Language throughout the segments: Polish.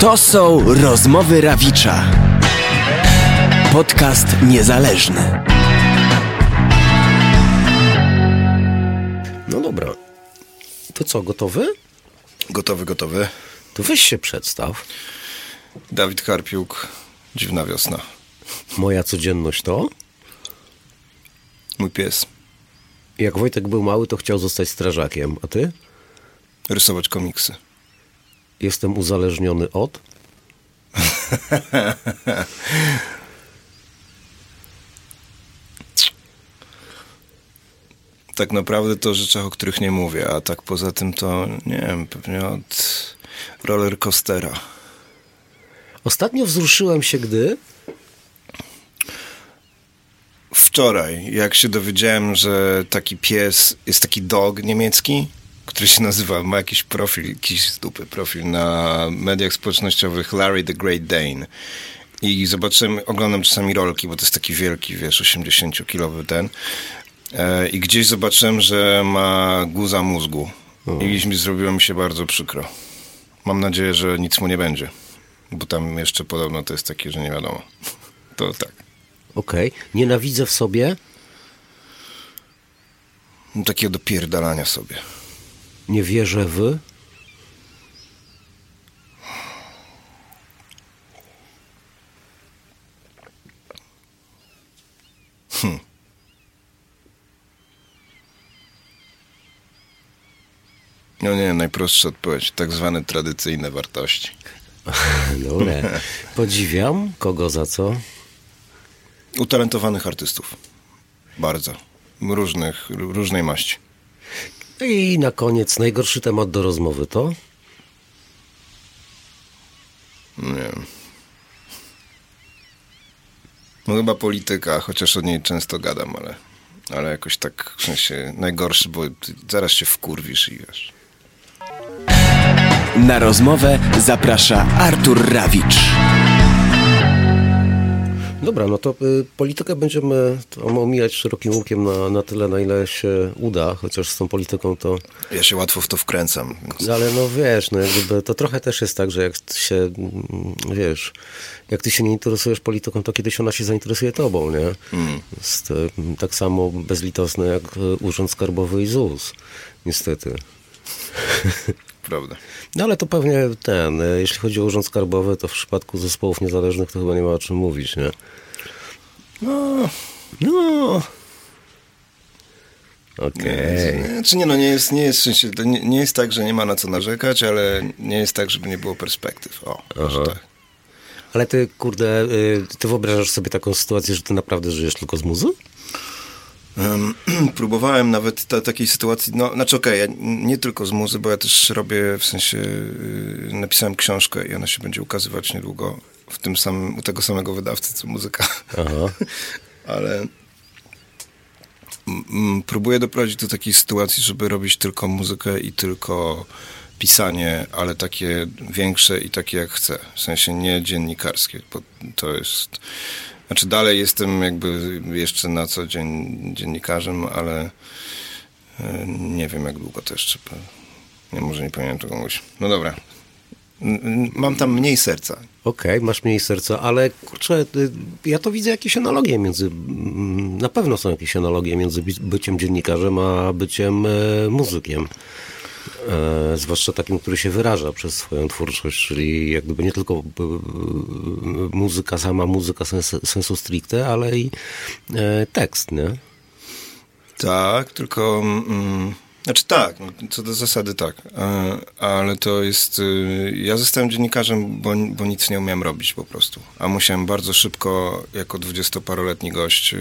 To są rozmowy Rawicza. Podcast niezależny. No dobra. To co, gotowy? Gotowy, gotowy. To weź się przedstaw. Dawid Karpiuk, Dziwna Wiosna. Moja codzienność to? Mój pies. Jak Wojtek był mały, to chciał zostać strażakiem. A ty? Rysować komiksy. Jestem uzależniony od? Tak naprawdę to o rzeczach, o których nie mówię, a tak poza tym to, nie wiem, pewnie od roller coastera. Ostatnio wzruszyłem się, gdy... Wczoraj, jak się dowiedziałem, że taki pies, jest taki dog niemiecki, który się nazywa, ma jakiś profil, jakiś stupy profil na mediach społecznościowych Larry the Great Dane. I zobaczyłem, oglądam czasami rolki, bo to jest taki wielki, wiesz, 80-kilowy ten. E, I gdzieś zobaczyłem, że ma guza mózgu. I mi zrobiło mi się bardzo przykro. Mam nadzieję, że nic mu nie będzie. Bo tam jeszcze podobno to jest takie, że nie wiadomo. To tak. Okej. Nienawidzę w sobie. Takiego dopierdalania sobie. Nie wierzę w... No nie, najprostsza odpowiedź. Tak zwane tradycyjne wartości. Dobra. Podziwiam. Kogo za co? Utalentowanych artystów. Bardzo. Różnych, różnej maści. I na koniec najgorszy temat do rozmowy to? Nie. No chyba polityka, chociaż o niej często gadam, ale, ale jakoś tak w sensie najgorszy, bo zaraz się wkurwisz i wiesz. Na rozmowę zaprasza Artur Rawicz. Dobra, no to y, politykę będziemy omijać szerokim łukiem na, na tyle, na ile się uda, chociaż z tą polityką to... Ja się łatwo w to wkręcam. Więc... Ale no wiesz, no jakby to trochę też jest tak, że jak się, mm, wiesz, jak ty się nie interesujesz polityką, to kiedyś ona się zainteresuje tobą, nie? Jest y, tak samo bezlitosne jak y, Urząd Skarbowy i ZUS, niestety. Prawda. No ale to pewnie ten, y, jeśli chodzi o Urząd Skarbowy, to w przypadku zespołów niezależnych to chyba nie ma o czym mówić, nie? No, No. Okej. Znaczy nie, no nie jest, nie jest, nie, nie jest tak, że nie ma na co narzekać, ale nie jest tak, żeby nie było perspektyw. O, może tak. Ale ty, kurde, y, ty wyobrażasz sobie taką sytuację, że ty naprawdę żyjesz tylko z muzy? Em, próbowałem nawet ta, takiej sytuacji, no, znaczy okej, ja nie tylko z muzy, bo ja też robię, w sensie y, napisałem książkę i ona się będzie ukazywać niedługo w tym samym, u tego samego wydawcy, co muzyka. Ale próbuję doprowadzić do takiej sytuacji, żeby robić tylko muzykę i tylko pisanie, ale takie większe i takie jak chcę. W sensie nie dziennikarskie, bo to jest... Znaczy dalej jestem jakby jeszcze na co dzień dziennikarzem, ale e, nie wiem jak długo to jeszcze. Nie, może nie tego mówić. No dobra. Mam tam mniej serca. Okej, masz mniej serca, ale kurczę, y, ja to widzę jakieś analogie między, na pewno są jakieś analogie między byciem dziennikarzem, a byciem e, muzykiem. E, zwłaszcza takim, który się wyraża przez swoją twórczość, czyli jak gdyby nie tylko e, muzyka, sama muzyka sens, sensu stricte, ale i e, tekst, nie? Tak, tylko. Mm, znaczy tak, no, co do zasady tak. Ale to jest. Ja zostałem dziennikarzem, bo, bo nic nie umiałem robić po prostu. A musiałem bardzo szybko, jako dwudziestoparoletni gość.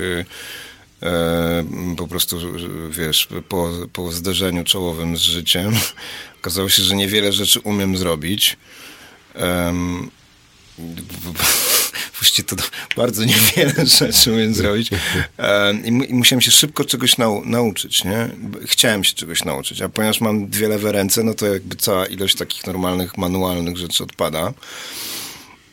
E, po prostu, wiesz, po, po zderzeniu czołowym z życiem okazało się, że niewiele rzeczy umiem zrobić. Właściwie to bardzo niewiele rzeczy umiem zrobić. I, mu- I musiałem się szybko czegoś nau nauczyć, nie? Chciałem się czegoś nauczyć, a ponieważ mam dwie lewe ręce, no to jakby cała ilość takich normalnych, manualnych rzeczy odpada.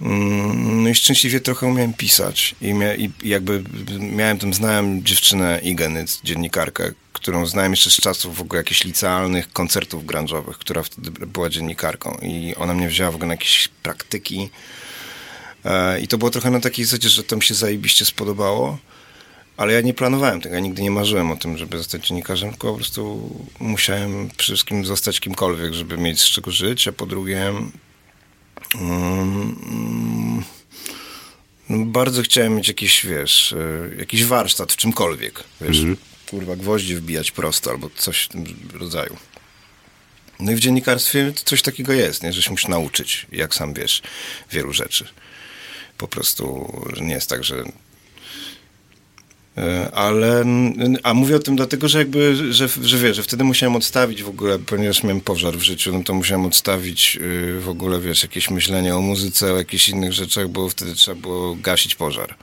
Mm, No i szczęśliwie trochę umiałem pisać i, mia, i jakby miałem tam, znałem dziewczynę Igeny, dziennikarkę, którą znałem jeszcze z czasów w ogóle jakichś licealnych koncertów grunge'owych, która wtedy była dziennikarką i ona mnie wzięła w ogóle na jakieś praktyki. E, i to było trochę na takiej zasadzie, że to mi się zajebiście spodobało, ale ja nie planowałem tego, ja nigdy nie marzyłem o tym, żeby zostać dziennikarzem, tylko po prostu musiałem przede wszystkim zostać kimkolwiek, żeby mieć z czego żyć, a po drugie Mm, no, bardzo chciałem mieć jakiś, wiesz, e, jakiś warsztat w czymkolwiek, wiesz, kurwa, gwoździe wbijać prosto albo coś w tym rodzaju. No i w dziennikarstwie coś takiego jest, nie? że się musisz nauczyć, jak sam wiesz, wielu rzeczy. Po prostu nie jest tak, że Ale, mm, a mówię o tym dlatego, że jakby, że, że wiesz, że wtedy musiałem odstawić w ogóle, ponieważ miałem pożar w życiu, no to musiałem odstawić y, w ogóle, wiesz, jakieś myślenie o muzyce, o jakichś innych rzeczach, bo wtedy trzeba było gasić pożar.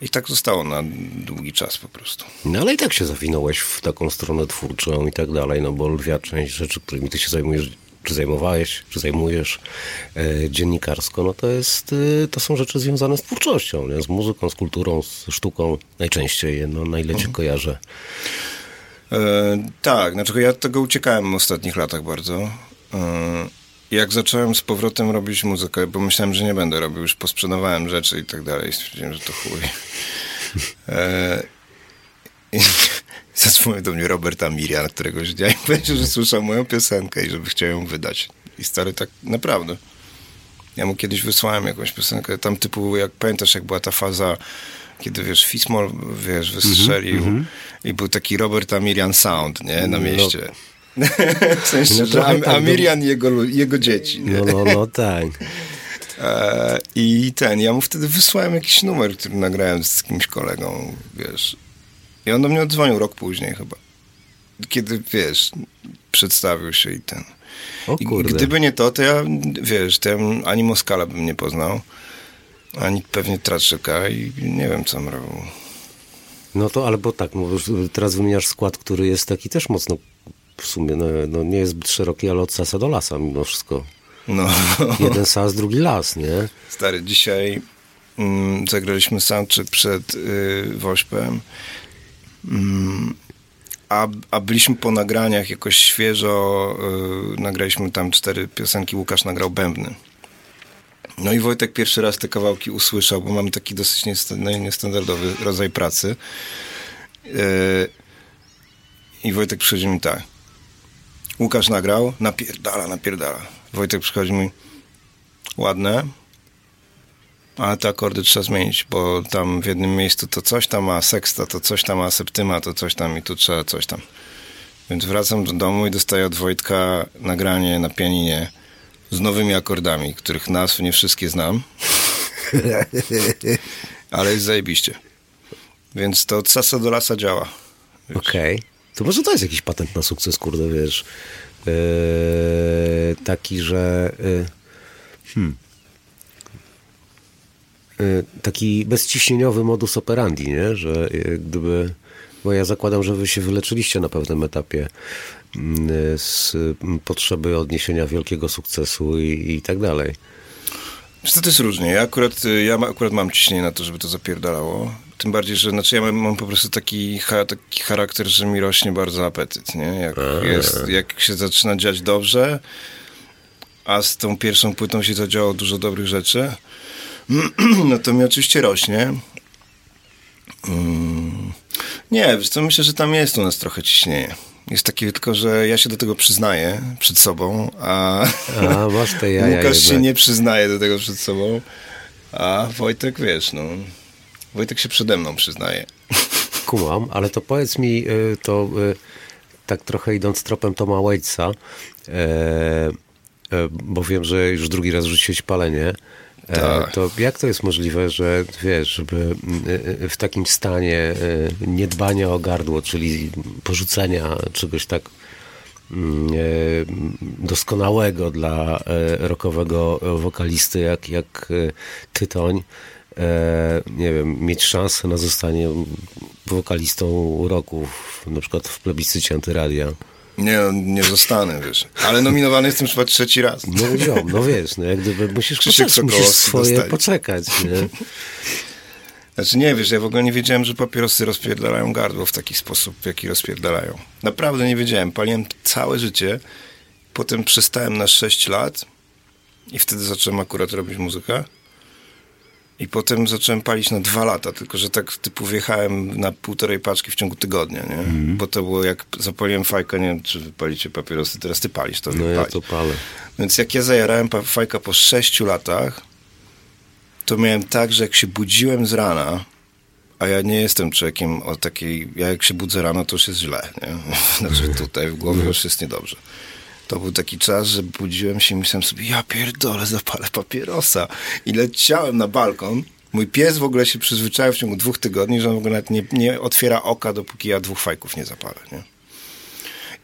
I tak zostało na długi czas po prostu. No ale i tak się zawinąłeś w taką stronę twórczą i tak dalej, no bo lwia część rzeczy, którymi ty się zajmujesz, czy zajmowałeś, czy zajmujesz e, dziennikarsko, no to jest, e, to są rzeczy związane z twórczością, nie? z muzyką, z kulturą, z sztuką najczęściej, no na ile cię kojarzę. E, tak, znaczy ja od tego uciekałem w ostatnich latach bardzo. E, jak zacząłem z powrotem robić muzykę, bo myślałem, że nie będę robił, już posprzedawałem rzeczy i tak dalej, stwierdziłem, że to chuj. E, i zadzwonił do mnie Robert Amirian któregoś dnia i powiedział, że słyszał moją piosenkę i żeby chciał ją wydać. I stary tak naprawdę. Ja mu kiedyś wysłałem jakąś piosenkę, tam typu, jak pamiętasz, jak była ta faza, kiedy, wiesz, Fismol, wiesz, wystrzelił i był taki Robert Amirian Sound, nie, na mieście. w sensie, No że Am, tak, Amirian i jego, jego dzieci, nie? No, no, no tak. E, I ten, ja mu wtedy wysłałem jakiś numer, który nagrałem z kimś kolegą, wiesz. I on do mnie odzwonił rok później chyba. Kiedy, wiesz, przedstawił się i ten. O I kurde. gdyby nie to, to ja, wiesz, to ja ani Moskala bym nie poznał, ani pewnie Traczyka i nie wiem, co bym robił. No to, ale bo tak, teraz wymieniasz skład, który jest taki też mocno w sumie, no, no nie jest zbyt szeroki, ale od sasa do lasa mimo wszystko. No, Jeden sas, drugi las, nie? stary, dzisiaj mm, zagraliśmy soundcheck przed y, Wośpem, a, a byliśmy po nagraniach jakoś świeżo, y, nagraliśmy tam cztery piosenki, Łukasz nagrał bębny. No i Wojtek pierwszy raz te kawałki usłyszał, bo mamy taki dosyć no, niestandardowy rodzaj pracy. Y, I Wojtek przychodzi mi tak. Łukasz nagrał, napierdala, napierdala. Wojtek przychodzi mi, ładne, ale te akordy trzeba zmienić, bo tam w jednym miejscu to coś tam, a seksta to coś tam, a septyma to coś tam i tu trzeba coś tam. Więc wracam do domu i dostaję od Wojtka nagranie na pianinie z nowymi akordami, których nazw nie wszystkie znam, ale jest zajebiście. Więc to od sasa do lasa działa. Okej. To może to jest jakiś patent na sukces, kurde, wiesz. Eee, taki, że... e, hmm. E, taki bezciśnieniowy modus operandi, nie? Że e, gdyby... Bo ja zakładam, że wy się wyleczyliście na pewnym etapie mm, z mm, potrzeby odniesienia wielkiego sukcesu i, i tak dalej. Wiesz to jest różnie. Ja akurat, y, ja akurat mam ciśnienie na to, żeby to zapierdalało. Tym bardziej, że znaczy ja mam, mam po prostu taki, cha, taki charakter, że mi rośnie bardzo apetyt, nie? Jak, jest, jak się zaczyna dziać dobrze, a z tą pierwszą płytą się zadziało dużo dobrych rzeczy, no to mi oczywiście rośnie. Mm. Nie, wiesz co, myślę, że tam jest u nas trochę ciśnienie. Jest takie tylko, że ja się do tego przyznaję przed sobą, a... A, masz te jaja Łukasz się jednak. nie przyznaje do tego przed sobą, a Wojtek, wiesz, no... Wojtek się przede mną przyznaje. Kumam, ale to powiedz mi, y, to y, tak trochę idąc tropem Toma Waitsa, e, e, bo wiem, że już drugi raz rzuciłeś palenie, Tak. to jak to jest możliwe, że wiesz, żeby y, y, w takim stanie niedbania o gardło, czyli porzucenia czegoś tak mm, e, doskonałego dla e, rockowego wokalisty jak, jak e, Tytoń, e, nie wiem, mieć szansę na zostanie wokalistą roku, na przykład w plebiscycie antyradia. Nie, nie zostanę, wiesz. Ale nominowany jestem chyba trzeci raz. No ziom, no wiesz, no jak gdyby musisz Krzysiek poczekać, musisz swoje dostanie. poczekać, nie? Znaczy nie, wiesz, ja w ogóle nie wiedziałem, że papierosy rozpierdalają gardło w taki sposób, w jaki rozpierdalają. Naprawdę nie wiedziałem. Paliłem całe życie. Potem przestałem na 6 lat i wtedy zacząłem akurat robić muzykę. I potem zacząłem palić na dwa lata, tylko że tak typu wjechałem na półtorej paczki w ciągu tygodnia, nie? Mhm. Bo to było jak zapaliłem fajkę, nie wiem, czy wy palicie papierosy, teraz ty palisz, to No ja to palę. Więc jak ja zajarałem fajka po sześciu latach, to miałem tak, że jak się budziłem z rana, a ja nie jestem człowiekiem o takiej, ja jak się budzę rano, to już jest źle, nie? Znaczy tutaj w głowie już jest niedobrze. To był taki czas, że budziłem się i myślałem sobie, ja pierdolę, zapalę papierosa. I leciałem na balkon. Mój pies w ogóle się przyzwyczaił w ciągu dwóch tygodni, że on w ogóle nawet nie, nie otwiera oka, dopóki ja dwóch fajków nie zapalę, nie?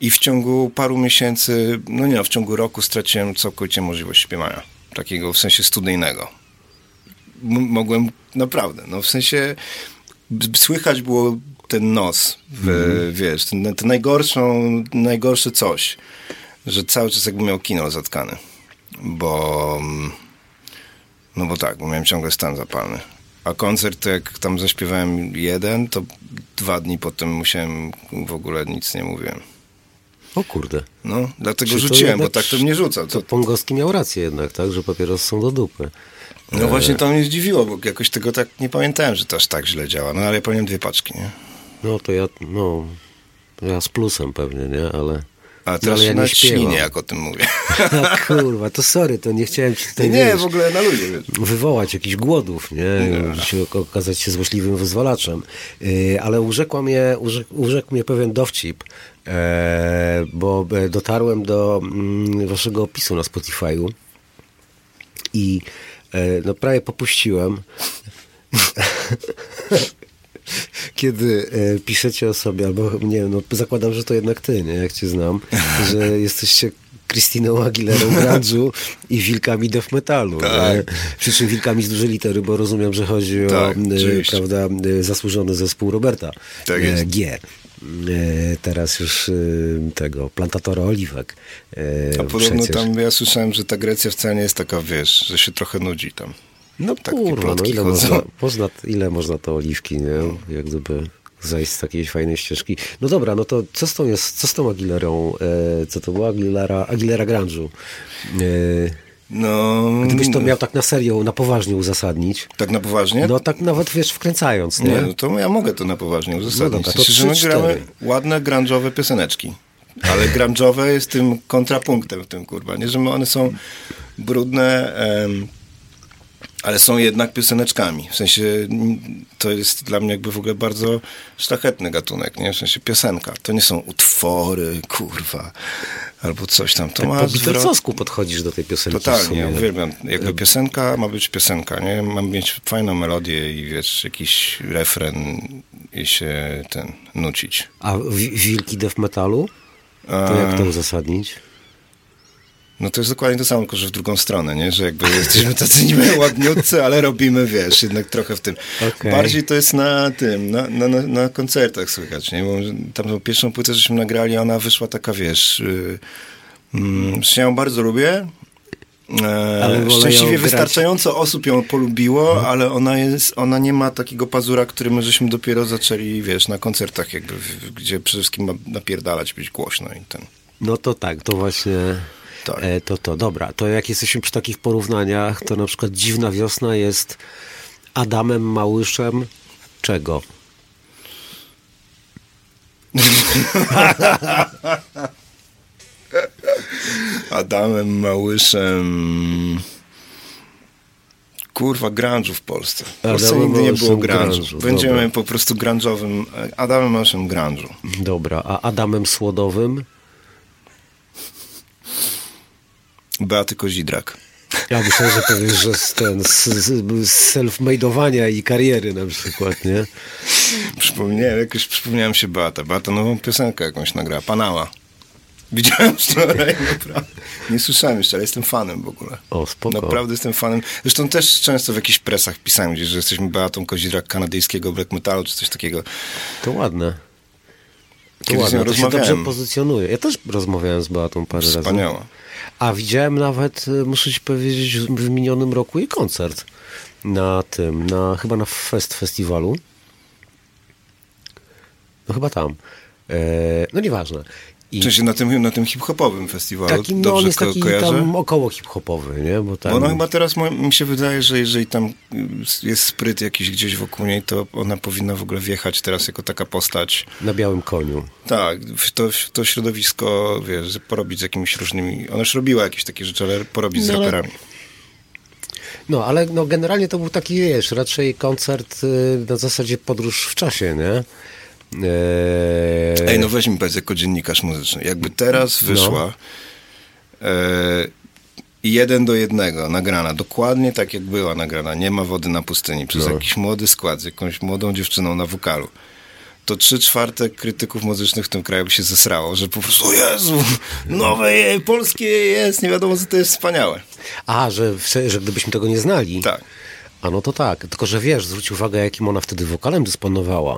I w ciągu paru miesięcy, no nie, no, w ciągu roku straciłem całkowicie możliwość śpiewania. Takiego w sensie studyjnego. M- mogłem naprawdę, no w sensie słychać było ten nos, w, wiesz, ten, ten najgorszą, najgorsze coś, że cały czas jakby miał kino zatkany. Bo, no bo tak, bo miałem ciągle stan zapalny. A koncert, jak tam zaśpiewałem jeden, to dwa dni potem musiałem, w ogóle nic nie mówiłem. O kurde. No, dlatego Czy rzuciłem, jednak- bo tak to mnie rzuca. To To, Pongowski miał rację jednak, tak? Że papierosy są do dupy. no właśnie to mnie zdziwiło, bo jakoś tego tak nie pamiętałem, że to aż tak źle działa. No ale ja pamiętam dwie paczki, nie? No to ja, no... Ja z plusem pewnie, nie? Ale... A no, teraz się ja nie jak o tym mówię. A kurwa, to sorry, to nie chciałem ci tutaj, nie, wiesz, w ogóle na ludzie, wywołać jakichś głodów, nie? Nie. Się okazać się złośliwym wyzwalaczem. Yy, ale urzekła mnie, urzek, urzekł mnie pewien dowcip, e, bo e, dotarłem do mm, waszego opisu na Spotify'u i e, no prawie popuściłem. Kiedy e, piszecie o sobie, albo nie wiem, no zakładam, że to jednak ty, nie, jak cię znam, że jesteście Christiną Aguilerą grunge'u i wilkami death metalu. Tak. Przy czym wilkami z dużej litery, bo rozumiem, że chodzi Tak, o e, oczywiście. prawda, e, zasłużony zespół Roberta Tak jest. G. Teraz już tego, plantatora oliwek. A podobno przecież. tam, ja słyszałem, że ta Grecja wcale nie jest taka, wiesz, że się trochę nudzi tam. No Takie kurwa, no ile chodzą. można, można, ile można to oliwki, nie? Jak gdyby zajść z takiej fajnej ścieżki. No dobra, no to co z tą, jest, co z tą Aguilerą? E, co to była? Aguilera, Aguilera Grunge'u. E, No, gdybyś to miał tak na serio, na poważnie uzasadnić, tak na poważnie? no tak nawet, wiesz, wkręcając, nie? Nie, no to ja mogę to na poważnie uzasadnić. No dobra, to my trzy, gramy ładne, grunge'owe pioseneczki. Ale grunge'owe jest tym kontrapunktem w tym, kurwa. Nie, że my- one są brudne, em, ale są jednak pioseneczkami. W sensie to jest dla mnie jakby w ogóle bardzo szlachetny gatunek, nie? W sensie piosenka. To nie są utwory, kurwa, albo coś tam. To Tak ma po zwrot- podchodzisz do tej piosenki Totalnie, ja uwielbiam. Jakby piosenka ma być piosenka, nie? Ma mieć fajną melodię i wiesz, jakiś refren i się ten, nucić. A wi- wilki death metalu? To jak to uzasadnić? No to jest dokładnie to samo, tylko że w drugą stronę, nie? Że jakby jesteśmy tacy niby ładniutcy, ale robimy, wiesz, jednak trochę w tym. Okej. Bardziej to jest na tym, na, na, na, koncertach słychać, nie? Bo tam tą pierwszą płytę, żeśmy nagrali, ona wyszła taka, wiesz... Yy, mm, ja ją bardzo lubię. E, ją szczęśliwie wystarczająco osób ją polubiło, ale ona jest, ona nie ma takiego pazura, który my żeśmy dopiero zaczęli, wiesz, na koncertach jakby, w- gdzie przede wszystkim ma napierdalać, być głośno i ten. No to tak, to właśnie Tak. e, to to. Dobra, to jak jesteśmy przy takich porównaniach, to na przykład Dziwna Wiosna jest Adamem Małyszem czego? Adamem Małyszem. Kurwa, grunge'u w Polsce. W Polsce Adamem nigdy nie było grunge'u. Będziemy dobra. po prostu grunge'owym, Adamem Małyszem grunge'u. Dobra, a Adamem Słodowym? Beaty Kozidrak. Ja myślę, że powiesz, że z, ten, z, z self-made'owania i kariery na przykład, nie? Przypomniałem, jakoś przypomniałem się Beata. Beata nową piosenkę jakąś nagrała, Panała. Widziałem wczoraj, naprawdę. Nie słyszałem jeszcze, ale jestem fanem w ogóle. O, spoko. Naprawdę jestem fanem. Zresztą też często w jakichś presach pisałem gdzieś, że jesteśmy Beatą Kozidrak kanadyjskiego black metalu, czy coś takiego. To ładne. To Kiedyś z nią to się dobrze pozycjonuje. Ja też rozmawiałem z Beatą parę razy. Wspaniała. A widziałem nawet, y, muszę ci powiedzieć, w w minionym roku jej koncert na tym, na, chyba na Fest Festiwalu. No chyba tam. E, no nieważne. I W sensie na tym, na tym hip-hopowym festiwalu. taki, no on Dobrze jest ko- taki kojarzę? tam około hip-hopowy, nie? Bo tam, Bo ona chyba teraz mi się wydaje, że jeżeli tam jest spryt jakiś gdzieś wokół niej, to ona powinna w ogóle wjechać teraz jako taka postać. na białym koniu. Tak, w to, w to środowisko, wiesz, porobić z jakimiś różnymi... Ona już robiła jakieś takie rzeczy, ale porobić z No, ale- raperami. No, ale no, generalnie to był taki, wiesz, raczej koncert y, na zasadzie podróż w czasie, nie? E, Ej, no weź mi powiedz jako dziennikarz muzyczny. Jakby teraz No. wyszła e, jeden do jednego nagrana, dokładnie tak jak była nagrana, nie ma wody na pustyni, przez No. jakiś młody skład z jakąś młodą dziewczyną na wokalu, to trzy czwarte krytyków muzycznych w tym kraju by się zesrało, że po prostu, o Jezu, nowe polskie jest, nie wiadomo co to jest wspaniałe. A, że, że gdybyśmy tego nie znali. Tak. A no to tak, tylko że wiesz, zwróć uwagę, jakim ona wtedy wokalem dysponowała.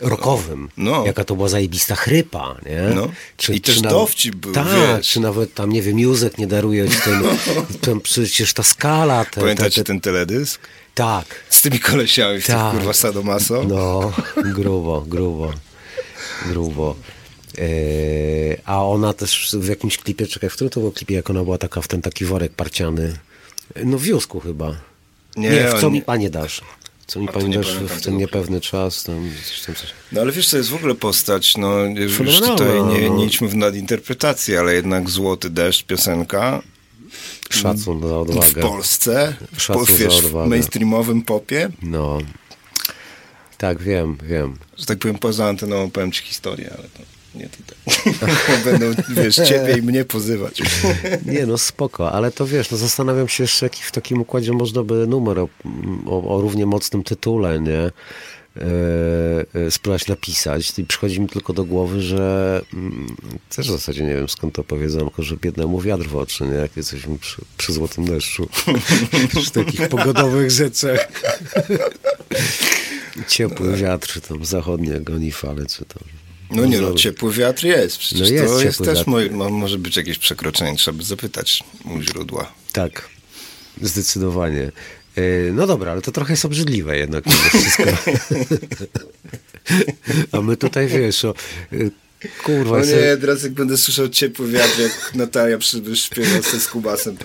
Rockowym. No. Jaka to była zajebista chrypa, nie? No. I też na- dowcip był, Tak, czy nawet tam, nie wiem, Józek nie daruje ci ten, ten przecież ta skala. Te, Pamiętacie te, te, ten teledysk? Tak. Z tymi kolesiami w Tak. tych kurwa sadomaso? No, grubo, grubo, grubo. Eee, a ona też w jakimś klipie, czekaj, w którym to był klipie, jak ona była taka w ten taki worek parciany. No w Józku chyba. Nie, Nie, w co mi nie- pani dasz? Co mi pani dasz w ten niepewny czas? Tam, coś tam, coś. No ale wiesz, to jest w ogóle postać, no już tutaj nie, no. nie idźmy w nadinterpretację, ale jednak Złoty Deszcz, piosenka Szacun za w odwagę. Polsce, Szacun po, wiesz, w mainstreamowym popie, No. Tak, wiem, wiem. że tak powiem poza anteną powiem ci historię, ale to nie tutaj. Będą, wiesz, ciebie i mnie pozywać. Nie no, spoko, ale to wiesz, no zastanawiam się jeszcze, jaki w takim układzie można by numer o, o, o równie mocnym tytule, nie? E, spróbować napisać. I przychodzi mi tylko do głowy, że mm, też w zasadzie nie wiem skąd to powiedzonko, że biednemu wiatr w oczy, nie? Jak jesteśmy przy, przy złotym deszczu. przy takich pogodowych rzeczach. Ciepły wiatr, tam zachodnie goni fale, czy tam. No nie no, ciepły wiatr jest, przecież No jest to jest też, wiatr. moje, mo- może być jakieś przekroczenie, trzeba by zapytać u źródła. Tak, zdecydowanie. Yy, No dobra, ale to trochę jest obrzydliwe jednak wszystko. A my tutaj wiesz, o, yy, kurwa, O jest- nie, teraz jak będę słyszał ciepły wiatr, jak Natalia przybysz śpiewa ze skubasem, to...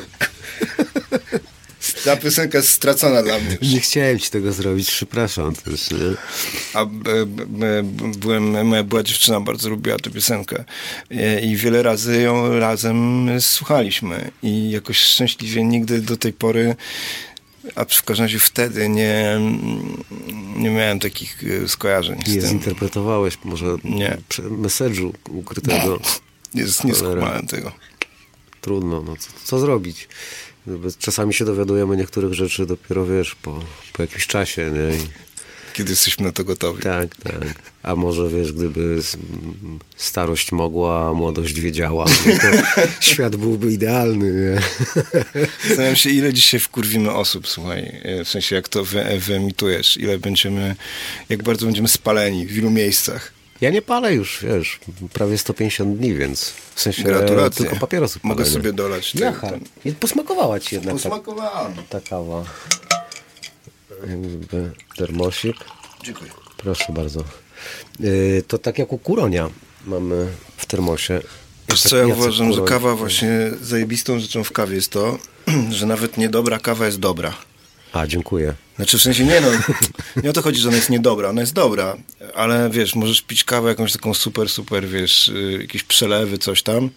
Ta piosenka jest stracona dla mnie. nie chciałem ci tego zrobić, przepraszam też. Nie? A b, b, byłem, moja była dziewczyna bardzo lubiła tę piosenkę E, i wiele razy ją razem słuchaliśmy i jakoś szczęśliwie nigdy do tej pory a w każdym razie wtedy nie, nie miałem takich e, skojarzeń Nie zinterpretowałeś może Nie. message'u ukrytego. Nie, nie skumałem tego. Trudno, no co, co zrobić? Czasami się dowiadujemy niektórych rzeczy dopiero, wiesz, po, po jakimś czasie, nie? I... Kiedy jesteśmy na to gotowi. Tak, tak. A może wiesz, gdyby starość mogła, a młodość wiedziała, to świat byłby idealny. Nie? Zastanawiam się, ile dzisiaj wkurwimy osób, słuchaj, e, w sensie jak to wy, wyemitujesz, ile będziemy, jak bardzo będziemy spaleni, w ilu miejscach. Ja nie palę już, wiesz, prawie 150 dni, więc w sensie Gratulacje. tylko papierosy Mogę palę, nie? sobie dolać ten- Jaha, ten- posmakowała ci jednak ta, Posmakowałem. ta kawa. Jakby termosik. Dziękuję. Proszę bardzo. Yy, to tak jak u Kuronia mamy w termosie. Wiesz co, ja uważam, że kawa właśnie, zajebistą rzeczą w kawie jest to, że nawet niedobra kawa jest dobra. A, dziękuję. Znaczy w sensie nie no, nie o to chodzi, że ona jest niedobra, ona jest dobra, ale wiesz, możesz pić kawę jakąś taką super, super, wiesz, y, jakieś przelewy, coś tam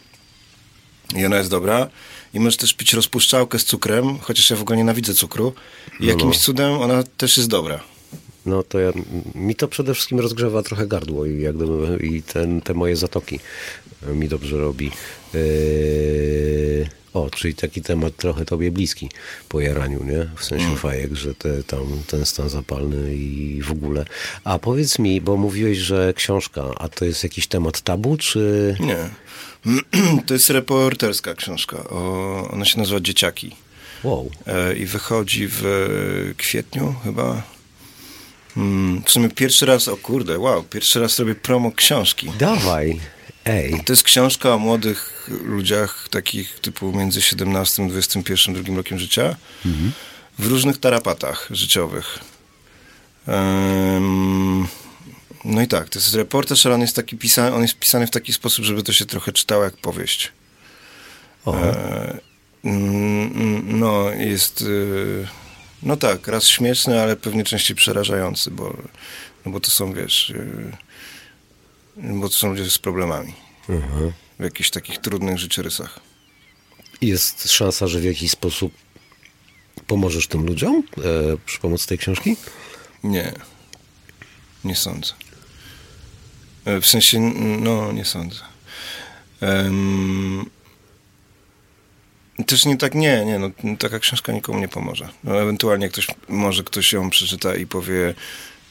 i ona jest dobra i możesz też pić rozpuszczałkę z cukrem, chociaż ja w ogóle nienawidzę cukru i No, jakimś no. cudem ona też jest dobra. No to ja, mi to przede wszystkim rozgrzewa trochę gardło i, jak gdyby, i ten, te moje zatoki mi dobrze robi. Yy, o, czyli taki temat trochę tobie bliski po jaraniu, nie? W sensie Mm. fajek, że te, tam ten stan zapalny i w ogóle. A powiedz mi, bo mówiłeś, że książka, a to jest jakiś temat tabu, czy... Nie. To jest reporterska książka, o, ona się nazywa Dzieciaki. Wow. E, i wychodzi w kwietniu chyba. Mm, w sumie pierwszy raz, o kurde, wow, pierwszy raz robię promo książki. Dawaj. Ej. To jest książka o młodych ludziach, takich typu między 17 a 21 drugim rokiem życia, w różnych tarapatach życiowych. Em, no i tak, to jest reportaż, ale on jest, taki pisany, on jest pisany w taki sposób, żeby to się trochę czytało jak powieść. E, mm, mm, no, jest. y, No tak, raz śmieszny, ale pewnie częściej przerażający, bo, no bo to są, wiesz. Bo to są ludzie z problemami. Mhm. W jakichś takich trudnych życiorysach. Jest szansa, że w jakiś sposób pomożesz tym ludziom e, przy pomocy tej książki? Nie. Nie sądzę. E, W sensie, no, nie sądzę. Em, też nie tak, nie, nie, no, taka książka nikomu nie pomoże. No, ewentualnie ktoś, może ktoś ją przeczyta i powie,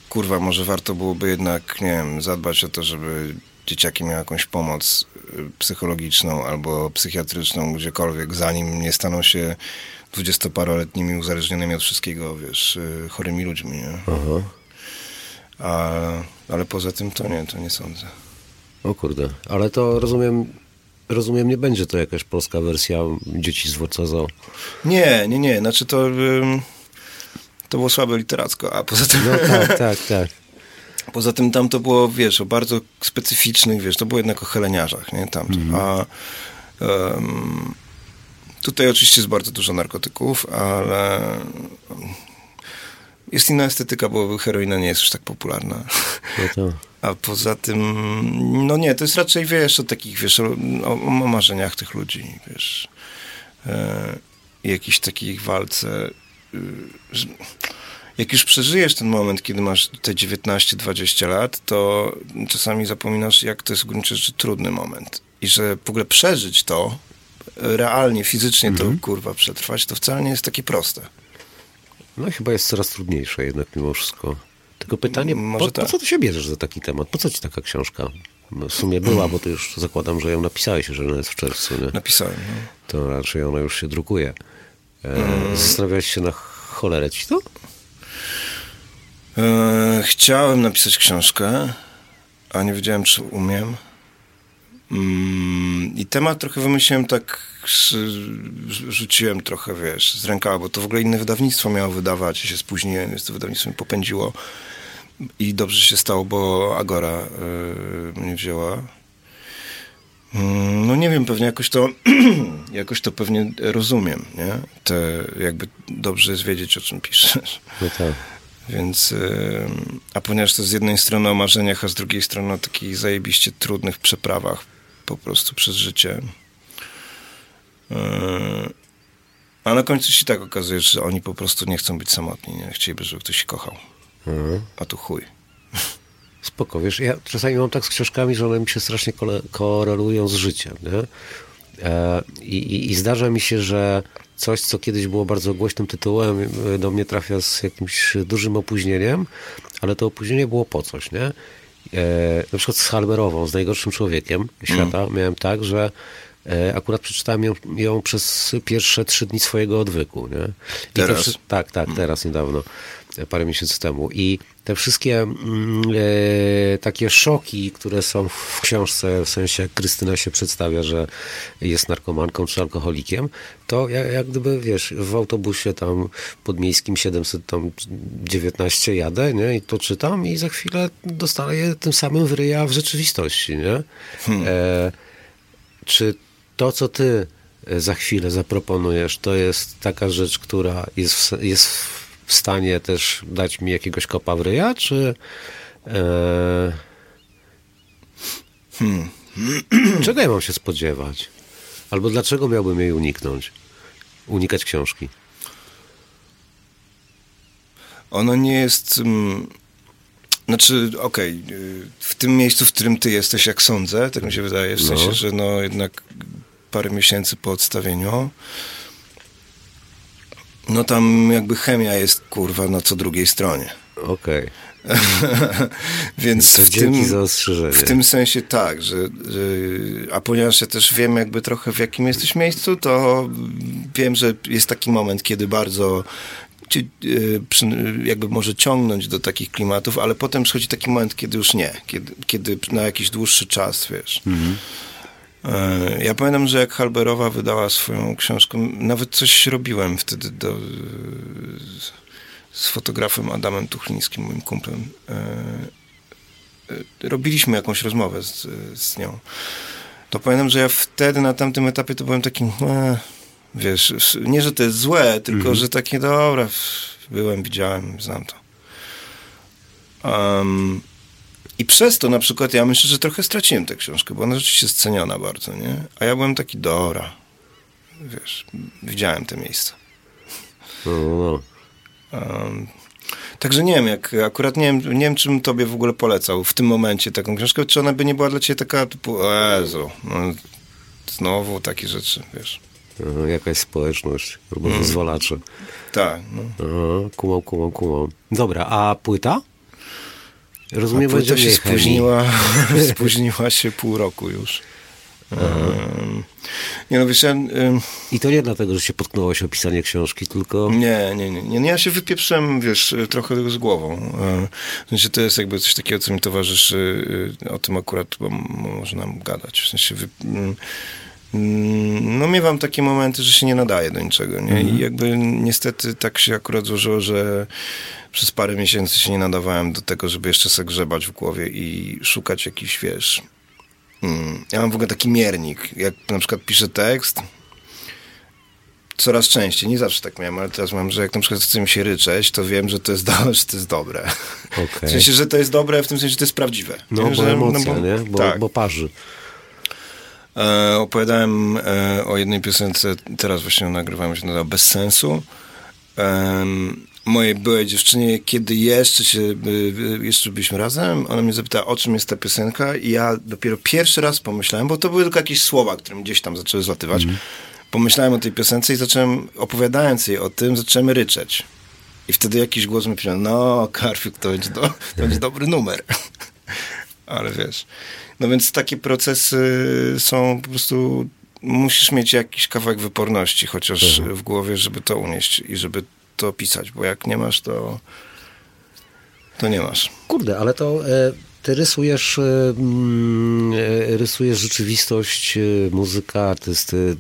kurwa, może warto byłoby jednak, nie wiem, zadbać o to, żeby dzieciaki miały jakąś pomoc y, psychologiczną albo psychiatryczną gdziekolwiek, zanim nie staną się dwudziestoparoletnimi uzależnionymi od wszystkiego, wiesz, y, chorymi ludźmi, nie? Aha. A, ale poza tym to nie, to nie sądzę. O kurde. Ale to rozumiem, rozumiem, nie będzie to jakaś polska wersja dzieci z Wrocław. Nie, nie, nie, znaczy to, ym, to było słabe literacko, a poza tym, No tak, tak, tak. poza tym tam to było, wiesz, o bardzo specyficznych, wiesz, to było jednak o heleniarzach, nie, tam, a ym, tutaj oczywiście jest bardzo dużo narkotyków, ale jest inna estetyka, bo heroina nie jest już tak popularna. No. A poza tym, no nie, to jest raczej, wiesz, o takich, wiesz, o, o, marzeniach tych ludzi, wiesz, e, i jakiejś takiej walce. Y, jak już przeżyjesz ten moment, kiedy masz te 19-20 lat, to czasami zapominasz, jak to jest w gruncie rzeczy trudny moment. I że w ogóle przeżyć to, realnie, fizycznie to, kurwa, przetrwać, to wcale nie jest takie proste. No chyba jest coraz trudniejsze jednak mimo wszystko. Tylko pytanie, Może po, po tak. co ty się bierzesz za taki temat? Po co ci taka książka? No, W sumie była, bo to już zakładam, że ją napisałeś, że ona jest w czerwcu, nie? Napisałem, no. To raczej ona już się drukuje. E. Zastanawiałeś się na cholerę ci to? E, chciałem napisać książkę, a nie wiedziałem, czy umiem. Mm, I temat trochę wymyśliłem tak, rzuciłem trochę, wiesz, z rękawa, bo to w ogóle inne wydawnictwo miało wydawać i się spóźniłem, więc to wydawnictwo mi popędziło. I dobrze się stało, bo Agora y, mnie wzięła. Mm, No nie wiem, pewnie jakoś to, jakoś to pewnie rozumiem, nie? Te, jakby dobrze jest wiedzieć, o czym piszesz. No tak. Więc, a ponieważ to z jednej strony o marzeniach, a z drugiej strony o takich zajebiście trudnych przeprawach po prostu przez życie. Yy, a na końcu się tak okazuje, że oni po prostu nie chcą być samotni, nie chcieliby, żeby ktoś się kochał. Mhm. A tu chuj. Spoko, wiesz, ja czasami mam tak z książkami, że one mi się strasznie korelują z życiem, nie? E, i, i, I zdarza mi się, że coś, co kiedyś było bardzo głośnym tytułem, e, do mnie trafia z jakimś dużym opóźnieniem, ale to opóźnienie było po coś, nie? E, na przykład z Halberową, z najgorszym człowiekiem świata, miałem tak, że e, akurat przeczytałem ją, ją przez pierwsze trzy dni swojego odwyku, nie? I Teraz? tak, tak, teraz niedawno, parę miesięcy temu. I te wszystkie mm, e, takie szoki, które są w książce, w sensie jak Krystyna się przedstawia, że jest narkomanką czy alkoholikiem, to jak, jak gdyby, wiesz, w autobusie tam podmiejskim 719 jadę, nie, i to czytam i za chwilę dostaję tym samym w ryja w rzeczywistości, nie? E, czy to, co ty e, za chwilę zaproponujesz, to jest taka rzecz, która jest w, jest w stanie też dać mi jakiegoś kopa w ryja, czy e, czego ja mam się spodziewać? Albo dlaczego miałbym jej uniknąć? Unikać książki. Ono nie jest. mm, Znaczy, okej, y, w tym miejscu, w którym ty jesteś, jak sądzę, tak mi się wydaje, w No. sensie, że no jednak parę miesięcy po odstawieniu, no tam jakby chemia jest kurwa na co drugiej stronie. Okej. Więc To w tym, za ostrzeżenie. w tym sensie tak, że, że a ponieważ ja też wiem jakby trochę w jakim jesteś miejscu, to wiem, że jest taki moment, kiedy bardzo cię przy, jakby może ciągnąć do takich klimatów, ale potem przychodzi taki moment, kiedy już nie, kiedy, kiedy na jakiś dłuższy czas, wiesz. E, Ja pamiętam, że jak Halberowa wydała swoją książkę, nawet coś robiłem wtedy do, z, fotografem Adamem Tuchlińskim, moim kumplem. E, e, Robiliśmy jakąś rozmowę z, z nią. To pamiętam, że ja wtedy na tamtym etapie to byłem takim, e, wiesz, nie, że to jest złe, tylko, że takie, dobra, byłem, widziałem, znam to. Um, I przez to na przykład ja myślę, że trochę straciłem tę książkę, bo ona rzeczywiście jest ceniona bardzo, nie? A ja byłem taki, dobra, wiesz, widziałem te miejsca. No, no, no. Um, także nie wiem, jak akurat nie wiem, nie wiem, czym tobie w ogóle polecał w tym momencie taką książkę, czy ona by nie była dla ciebie taka typu, Jezu, no, znowu takie rzeczy, wiesz. Aha, jakaś społeczność, albo wyzwalacze. Tak, no. Aha, kumam, kumam, kumam. Dobra, a płyta? Rozumiem, będzie się spóźniła, spóźniła się pół roku już. Um, nie no, wiesz, ja, ym, I to nie dlatego, że się potknąłeś o pisanie książki, tylko... Nie, nie, nie, nie. Ja się wypieprzyłem, wiesz, trochę z głową. E, W sensie to jest jakby coś takiego, co mi towarzyszy. e, O tym akurat bo można gadać. W sensie wy... mm, no miewam takie momenty, że się nie nadaje do niczego, nie? I jakby niestety tak się akurat złożyło, że przez parę miesięcy się nie nadawałem do tego, żeby jeszcze sobie grzebać w głowie i szukać jakichś, wiesz... Mm, ja mam w ogóle taki miernik. Jak na przykład piszę tekst, coraz częściej, nie zawsze tak miałem, ale teraz mam, że jak na przykład chcę mi się ryczeć, to wiem, że to jest, do, że to jest dobre. Okej. W sensie, że to jest dobre, w tym sensie, że to jest prawdziwe. No, Nie? bo że, emocja, bo- nie? Bo, tak. bo parzy. E, opowiadałem e, o jednej piosence, teraz właśnie nagrywałem, się nazywa Bez sensu. Em, mojej byłej dziewczynie, kiedy jeszcze się, y, y, jeszcze byliśmy razem, ona mnie zapytała, o czym jest ta piosenka i ja dopiero pierwszy raz pomyślałem, bo to były tylko jakieś słowa, które mi gdzieś tam zaczęły zlatywać. Pomyślałem o tej piosence i zacząłem, opowiadając jej o tym, zacząłem ryczeć. I wtedy jakiś głos mi powiedział, no Karfiuk, to będzie, do, to będzie dobry numer. Ale wiesz, no więc takie procesy są po prostu, musisz mieć jakiś kawałek wyporności, chociaż w głowie, żeby to unieść i żeby to pisać, bo jak nie masz, to to nie masz. Kurde, ale to e, ty rysujesz, e, mm, e, rysujesz rzeczywistość muzyka, artysty,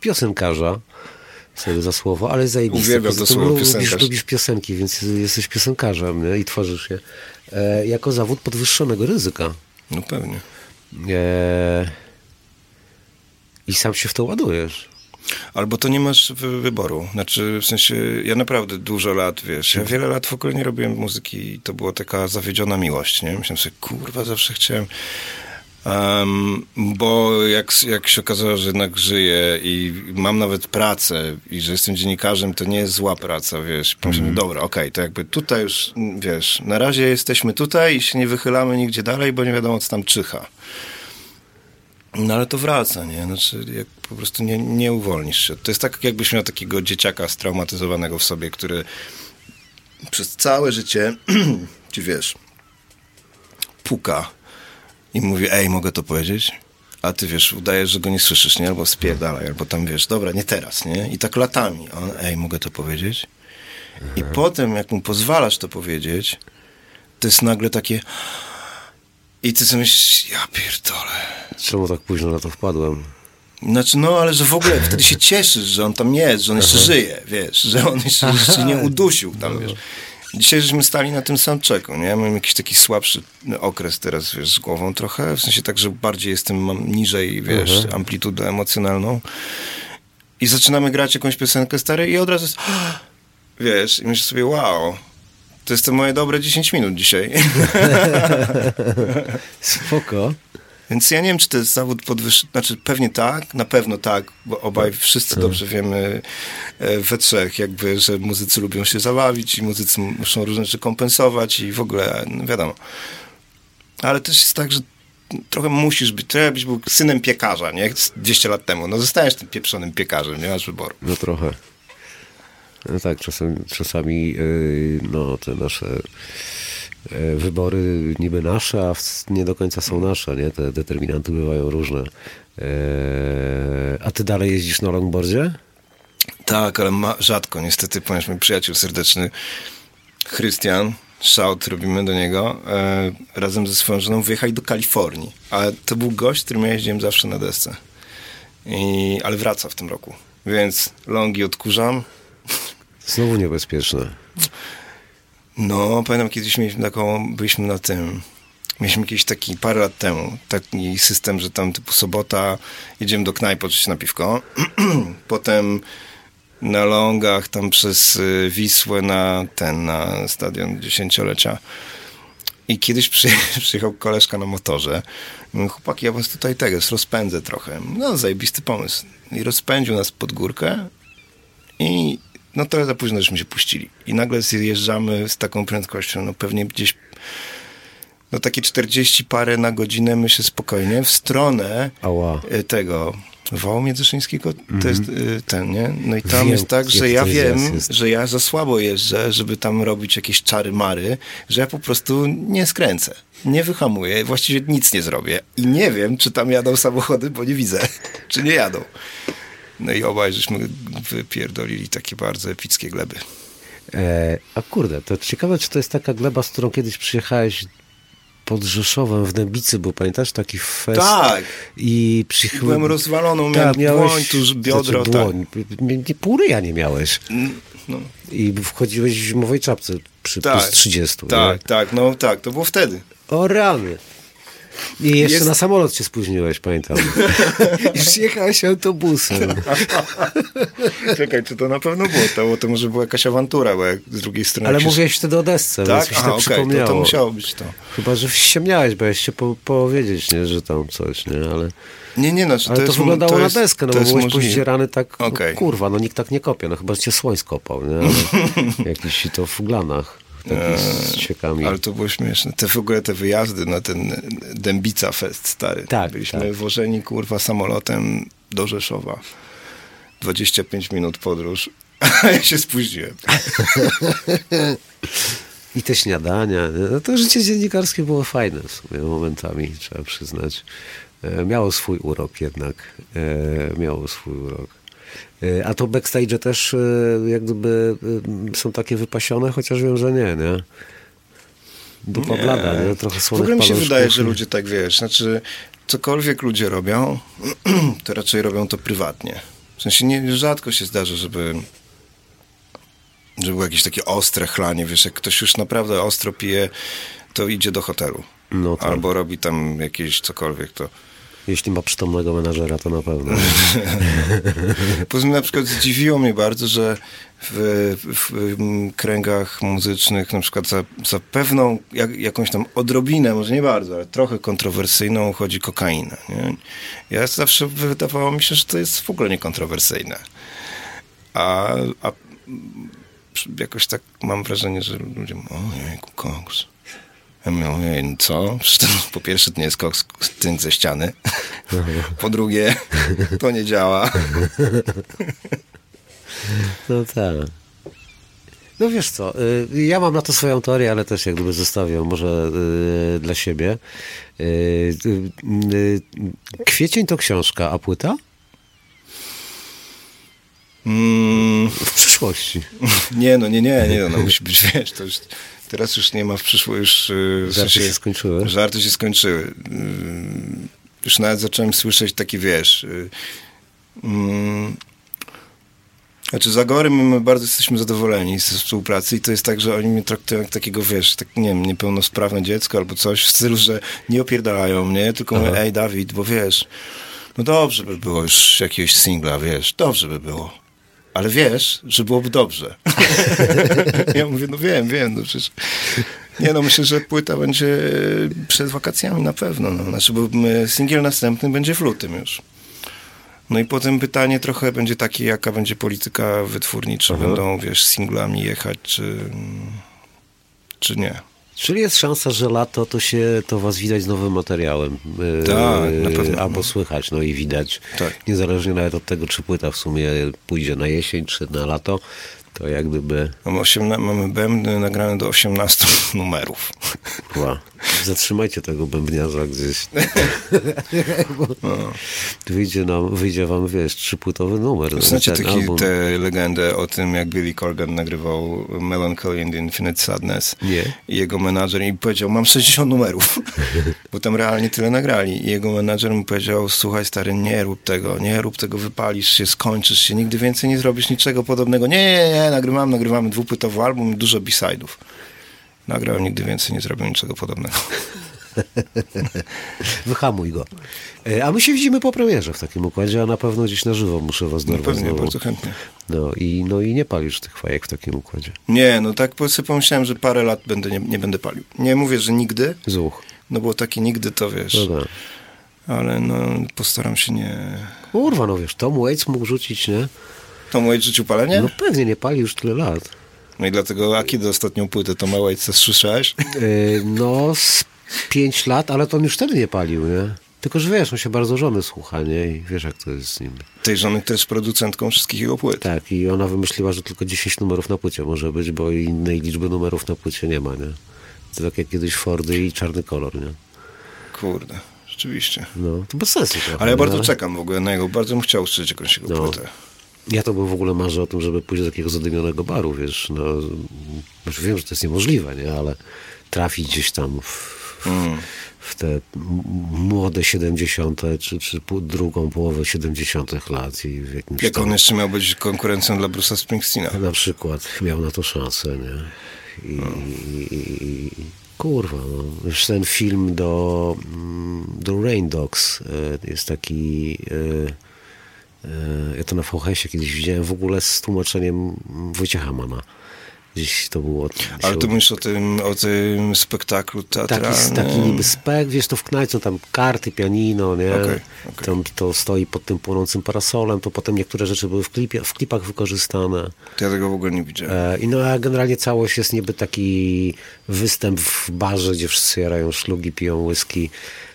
piosenkarza. Sorry za słowo, ale zajebiste. Uwielbiam to słowo, lubisz, lubisz piosenki, więc jesteś piosenkarzem nie? i tworzysz je. E, jako zawód podwyższonego ryzyka. No pewnie. E, I sam się w to ładujesz. Albo to nie masz wy- wyboru. Znaczy, w sensie, ja naprawdę dużo lat, wiesz, ja wiele lat w ogóle nie robiłem muzyki i to była taka zawiedziona miłość, nie? Myślałem sobie, kurwa, zawsze chciałem... Um, bo jak, jak się okazało, że jednak żyję i mam nawet pracę i że jestem dziennikarzem, to nie jest zła praca, wiesz. Pomyślałem, dobra, okej, to jakby tutaj już, mm, wiesz, na razie jesteśmy tutaj i się nie wychylamy nigdzie dalej, bo nie wiadomo, co tam czyha. No ale to wraca, nie? Znaczy, jak po prostu nie, nie uwolnisz się. To jest tak, jakbyś miał takiego dzieciaka straumatyzowanego w sobie, który przez całe życie ci wiesz, puka i mówi, ej, mogę to powiedzieć? A ty wiesz, udajesz, że go nie słyszysz, nie? Albo spierdalaj, albo tam wiesz, dobra, nie teraz, nie? I tak latami. A on, ej, mogę to powiedzieć? I potem, jak mu pozwalasz to powiedzieć, to jest nagle takie... I ty sobie myślisz, ja pierdolę. Czemu tak późno na to wpadłem? Znaczy, no, ale że w ogóle wtedy się cieszysz, że on tam jest, że on jeszcze żyje, wiesz, że on jeszcze, jeszcze nie udusił tam, wiesz. Dzisiaj żeśmy stali na tym soundchecku, nie? Mam jakiś taki słabszy okres teraz, wiesz, z głową trochę, w sensie tak, że bardziej jestem, mam niżej, wiesz, amplitudę emocjonalną. I zaczynamy grać jakąś piosenkę stary i od razu jest, wiesz, i myślę sobie, wow, to jest to moje dobre 10 minut dzisiaj. Spoko. Więc ja nie wiem, czy to jest zawód podwyższony, znaczy pewnie tak, na pewno tak, bo obaj wszyscy dobrze wiemy e, we trzech jakby, że muzycy lubią się zabawić i muzycy muszą różne rzeczy kompensować i w ogóle, no wiadomo. Ale też jest tak, że trochę musisz być, trochę byś był synem piekarza, nie? 200 lat temu. No zostajesz tym pieprzonym piekarzem, nie masz wyboru. No trochę. No tak, czasami, czasami yy, no, te nasze wybory niby nasze, a nie do końca są nasze, nie? Te determinanty bywają różne. Yy, a ty dalej jeździsz na longboardzie? Tak, ale ma, rzadko niestety, ponieważ mój przyjaciel serdeczny Chrystian, shout robimy do niego, e, razem ze swoją żoną wyjechali do Kalifornii. Ale to był gość, którym ja jeździłem zawsze na desce. I, ale wraca w tym roku. Więc longi odkurzam. Znowu niebezpieczne. No, pamiętam kiedyś mieliśmy taką, byliśmy na tym, mieliśmy jakiś taki parę lat temu, taki system, że tam typu sobota jedziemy do knajpy oczywiście na piwko, potem na longach tam przez y, Wisłę na ten, na stadion dziesięciolecia i kiedyś przy, przyjechał koleżka na motorze. Chłopaki, ja was tutaj tego, rozpędzę trochę. No, zajebisty pomysł. I rozpędził nas pod górkę i no trochę za późno żeśmy się puścili. I nagle zjeżdżamy z taką prędkością, no pewnie gdzieś no takie 40 parę na godzinę, myślę spokojnie, w stronę Ała. y, tego wału międzyszyńskiego, to jest y, ten, nie? No i tam Wiem, jest tak, że ja wiem, że ja za słabo jeżdżę, żeby tam robić jakieś czary-mary, że ja po prostu nie skręcę, nie wyhamuję, właściwie nic nie zrobię i nie wiem, czy tam jadą samochody, bo nie widzę, czy nie jadą. No i obaj żeśmy wypierdolili takie bardzo epickie gleby. E, a kurde, to ciekawe, czy to jest taka gleba, z którą kiedyś przyjechałeś pod Rzeszowem w Dębicy, bo pamiętasz taki fest? Tak. I przyjechałem... Byłem rozwaloną, Tak, miałem miałeś... dłoń, tu biodro, znaczy, dłoń. Nie, nie, pół ryja nie miałeś. No. I wchodziłeś w zimowej czapce przy plus 30. Tak, tak, no tak, to było wtedy. Nie? O rany. I jeszcze Jest- na samolot się spóźniłeś, pamiętam. I przyjechałeś autobusem. Czekaj, czy to na pewno było to, bo to może była jakaś awantura, bo jak z drugiej strony... Ale się- mówiłeś wtedy o desce, Tak? więc mi się Aha, tak okej, przypomniało. to, to musiało być to. Chyba, że ściemniałeś, bo ja się po, powiedzieć, nie, że tam coś, nie, ale... Nie, nie, znaczy Ale to, to, jest, wyglądało to na jest, deskę, no to bo byłeś możliwe. pozdzierany tak, Okej. no, kurwa, no nikt tak nie kopie, no chyba że cię słoń skopał, nie, ale jakiś to w glanach, taki z ciekami. Eee, Ale to było śmieszne. Te w ogóle te wyjazdy na ten Dębica Fest stary. Tak, Byliśmy tak. wożeni kurwa samolotem do Rzeszowa. 25 minut podróż. A ja się spóźniłem. I te śniadania, no to życie dziennikarskie było fajne w sumie momentami, trzeba przyznać. E, Miało swój urok jednak, e, miało swój urok. E, A to backstage też e, jak gdyby e, są takie wypasione, chociaż wiem, że nie, nie? Dupa blada, nie? Trochę W ogóle mi się wydaje, że ludzie tak wiesz, znaczy cokolwiek ludzie robią, to raczej robią to prywatnie. W sensie nie, rzadko się zdarza, żeby żeby było jakieś takie ostre chlanie, wiesz, jak ktoś już naprawdę ostro pije, to idzie do hotelu. No tak. Albo robi tam jakieś cokolwiek, to... Jeśli ma przytomnego menadżera, to na pewno. Poza tym na przykład zdziwiło mnie bardzo, że w, w, kręgach muzycznych na przykład za, za pewną jak, jakąś tam odrobinę, może nie bardzo, ale trochę kontrowersyjną chodzi kokaina. Nie? Ja zawsze wydawało mi się, że to jest w ogóle niekontrowersyjne. A, a jakoś tak mam wrażenie, że ludzie mówią, ojejku, koks. Ja mówię, no co? Po pierwsze to nie jest koks tynk ze ściany. Po drugie, to nie działa. No tak. No wiesz co, y, ja mam na to swoją teorię, ale też jak gdyby zostawię ją może y, dla siebie. Y, Kwiecień to książka, a płyta? Mm, W przyszłości. nie, no nie, nie, nie, no musi być, wiesz, to już, teraz już nie ma w przyszłości, już... y, w Żarty się skończyły. Żarty się skończyły. Y, Już nawet zacząłem słyszeć taki, wiesz... y, mm, Znaczy, z my bardzo jesteśmy zadowoleni ze współpracy i to jest tak, że oni mnie traktują jak takiego, wiesz, tak, nie wiem, niepełnosprawne dziecko albo coś w stylu, że nie opierdalają mnie, tylko mówią, ej Dawid, bo wiesz, no dobrze by było już jakiegoś singla, wiesz, dobrze by było. Ale wiesz, że byłoby dobrze. ja mówię, no wiem, wiem, no przecież... Nie no, myślę, że płyta będzie przed wakacjami na pewno. No. Znaczy, bo singiel następny będzie w lutym już. No i potem pytanie trochę będzie takie, jaka będzie polityka wytwórni, czy Aha. będą, wiesz, singlami jechać, czy, czy nie. Czyli jest szansa, że lato to się to was widać z nowym materiałem. Yy, Tak, na pewno. Albo słychać, no i widać. Tak. Niezależnie nawet od tego, czy płyta w sumie pójdzie na jesień, czy na lato, to jak gdyby... Mamy, osiemna- mamy bębny nagrane do 18 numerów. Zatrzymajcie tego bębniarza gdzieś. Bo wyjdzie, nam, wyjdzie wam, wiesz, trzypłytowy numer. Znacie taki, album. tę legendę o tym, jak Billy Corgan nagrywał Melancholy and Infinite Sadness. Nie. I jego menadżer i powiedział, mam 60 numerów. Bo tam realnie tyle nagrali. I jego menadżer mu powiedział, słuchaj stary, nie rób tego, nie rób tego, wypalisz się, skończysz się, nigdy więcej nie zrobisz niczego podobnego. Nie, nie, nie, nagrywamy, nagrywamy dwupłytowy album i dużo b-side'ów. Nagrał, nigdy więcej nie zrobił niczego podobnego. Wyhamuj go. E, A my się widzimy po premierze w takim układzie, a na pewno gdzieś na żywo muszę was No dorwać pewnie, znowu. bardzo chętnie. No i, no i nie palisz tych fajek w takim układzie. Nie, no tak sobie pomyślałem, że parę lat będę, nie, nie będę palił. Nie mówię, że nigdy, Zuch. no bo takie nigdy to wiesz. Dobra. Ale no postaram się nie... Kurwa, no wiesz, Tom Waits mógł rzucić, nie? To moje życiu palenie? No pewnie nie pali już tyle lat. No i dlatego, a kiedy ostatnią płytę to małe co słyszałeś? E, No, z pięć lat, ale to on już wtedy nie palił, nie? Tylko, że wiesz, on się bardzo żony słucha, nie? I wiesz, jak to jest z nim. Tej żony, jest producentką wszystkich jego płyt. Tak, i ona wymyśliła, że tylko 10 numerów na płycie może być, bo innej liczby numerów na płycie nie ma, nie? To tak jak kiedyś Fordy i czarny kolor, nie? Kurde, rzeczywiście. No, to bez sensu trochę. Ale ja bardzo czekam w ogóle na jego, bardzo bym chciał usłyszeć jakąś jego No. płytę. Ja to bym w ogóle marzę o tym, żeby pójść do takiego zadymionego baru, wiesz, no, znaczy wiem, że to jest niemożliwe, nie, ale trafić gdzieś tam w, Mm. w te młode 70. czy, czy drugą połowę 70. lat i w jakimś Jak tam, on jeszcze miał być konkurencją dla Bruce'a Springsteena. na przykład miał na to szansę, nie, i, i, i, i kurwa, no, już ten film do, mm, do Rain Dogs e, jest taki... E, Ja to na VHS-ie kiedyś widziałem w ogóle z tłumaczeniem Wojciecha Mana. Gdzieś to było. Ale ty mówisz o tym, o tym spektaklu taki, teatralnym. taki niby spek, wiesz, to w knajce tam karty, pianino, nie? Okej, okej. Tam to stoi pod tym płonącym parasolem, to potem niektóre rzeczy były w, klipie, w klipach wykorzystane. To ja tego w ogóle nie widziałem. E, I no a generalnie całość jest niby taki występ w barze, gdzie wszyscy jarają szlugi, piją whisky e,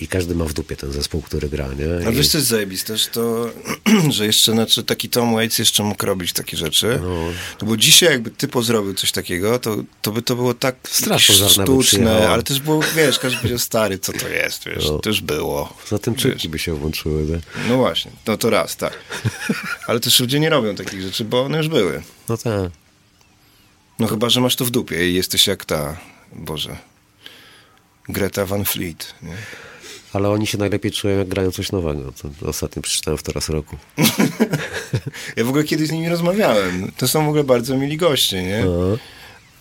i każdy ma w dupie ten zespół, który gra, nie? A I- wiesz, co jest zajebiste, że to, że jeszcze, znaczy taki Tom Waits jeszcze mógł robić takie rzeczy. No. bo dzisiaj jakby typo zrobił coś takiego, to, to by to było tak by sztuczne, ale też było, wiesz, każdy powiedział, stary, co to jest, wiesz, No. to już było. Za tym czynki by się włączyły, nie? No właśnie, no to raz, tak. Ale też ludzie nie robią takich rzeczy, bo one już były. No tak. No chyba, że masz to w dupie i jesteś jak ta, Boże, Greta Van Fleet, nie? Ale oni się najlepiej czują, jak grają coś nowego. To ostatnio przeczytałem w teraz roku. Ja w ogóle kiedyś z nimi rozmawiałem. To są w ogóle bardzo mili goście, nie? No.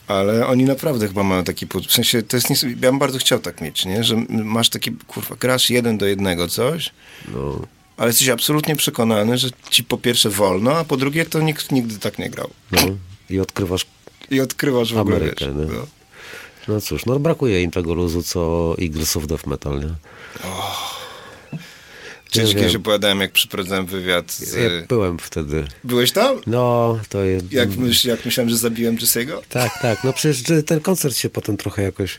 Ale oni naprawdę chyba mają taki... W sensie, to jest... nies- Ja bym bardzo chciał tak mieć, nie? Że masz taki, kurwa, grasz jeden do jednego coś, No. ale jesteś absolutnie przekonany, że ci po pierwsze wolno, a po drugie to nikt nigdy tak nie grał. No. I odkrywasz. I odkrywasz w ogóle, Amerykę, wiesz, no. No cóż, no brakuje im tego luzu, co Eagles of Death Metal, nie? Czyli Ja kiedyś wiem. opowiadałem, jak przeprowadzałem wywiad z... Ja byłem wtedy. Byłeś tam? No, to jest. Jak, myśl, jak myślałem, że zabiłem Jesse'ego? Tak, tak. No przecież ten koncert się potem trochę jakoś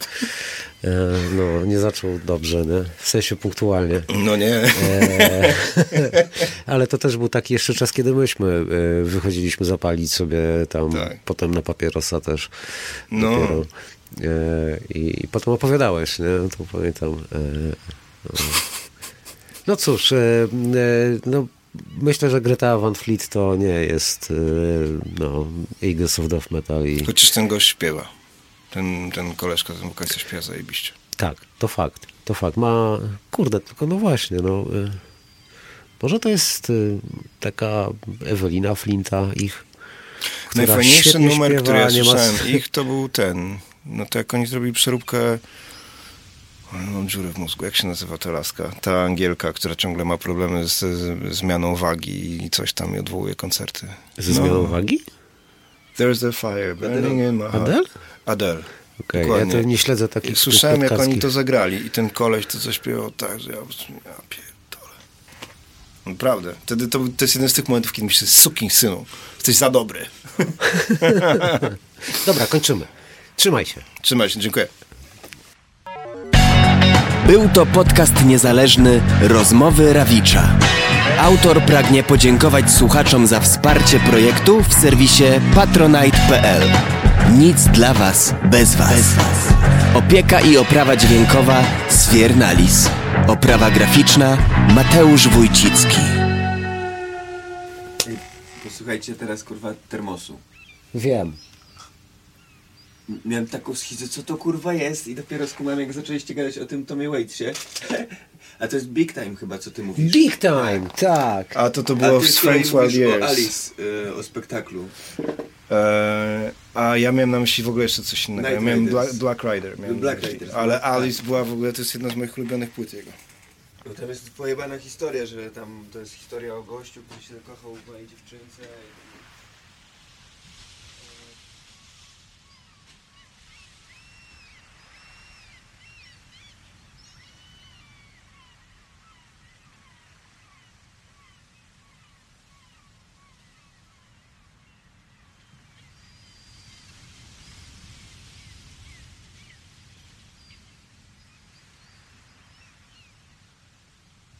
e, no, nie zaczął dobrze, nie? W sensie punktualnie. No nie. E, ale to też był taki jeszcze czas, kiedy myśmy e, wychodziliśmy zapalić sobie tam, Tak. potem na papierosa też. No. Dopiero. E, i, I potem opowiadałeś, nie? To pamiętam. E, e. No cóż, e, e, no, myślę, że Greta Van Fleet to nie jest no, Eagles of Death Metal i Chociaż ten gość śpiewa. Ten, ten koleżka, ten wokalista śpiewa zajebiście. tak, to fakt, to fakt. Ma, kurde, tylko no właśnie, no, może to jest taka Ewelina Flinta ich, która Najfajniejszy numer, śpiewa, który ja nie ma- słyszałem ich, to był ten. No to jak oni zrobili przeróbkę... O, Mam dziurę w mózgu. Jak się nazywa ta laska? Ta Angielka, która ciągle ma problemy z, z zmianą wagi i coś tam i odwołuje koncerty. Ze zmianą No. wagi? There's a fire burning in my heart. Adele? Adele. Okej, ja to nie śledzę takich Słyszałem, jak oni to zagrali i ten koleś to coś śpiewał tak, że ja, ja pierdolę. Naprawdę. Wtedy to, to jest jeden z tych momentów, kiedy myślę, sukin synu, jesteś za dobry. Dobra, kończymy. Trzymaj się. Trzymaj się, dziękuję. Był to podcast niezależny Rozmowy Rawicza. Autor pragnie podziękować słuchaczom za wsparcie projektu w serwisie patronite.pl. Nic dla Was bez Was. Opieka i oprawa dźwiękowa Sfiernalis. Oprawa graficzna Mateusz Wójcicki. Posłuchajcie teraz kurwa termosu. Wiem. Miałem taką schizę, co to kurwa jest i dopiero skumałem jak zaczęliście gadać o tym Tomie Waitesie. A to jest Big Time chyba, co ty mówisz. Big time, tak. A to to było w kolei Wild mówisz o Years. Alice, y, o spektaklu. E, a ja miałem na myśli w ogóle jeszcze coś innego. Ja miałem. Black, Black Rider. Miałem Black. Riders, Ale tak. Alice była w ogóle, to jest jedna z moich ulubionych płyt jego. No tam jest pojebana historia, że tam to jest historia o gościu, który się zakochał w mojej dziewczynce. i-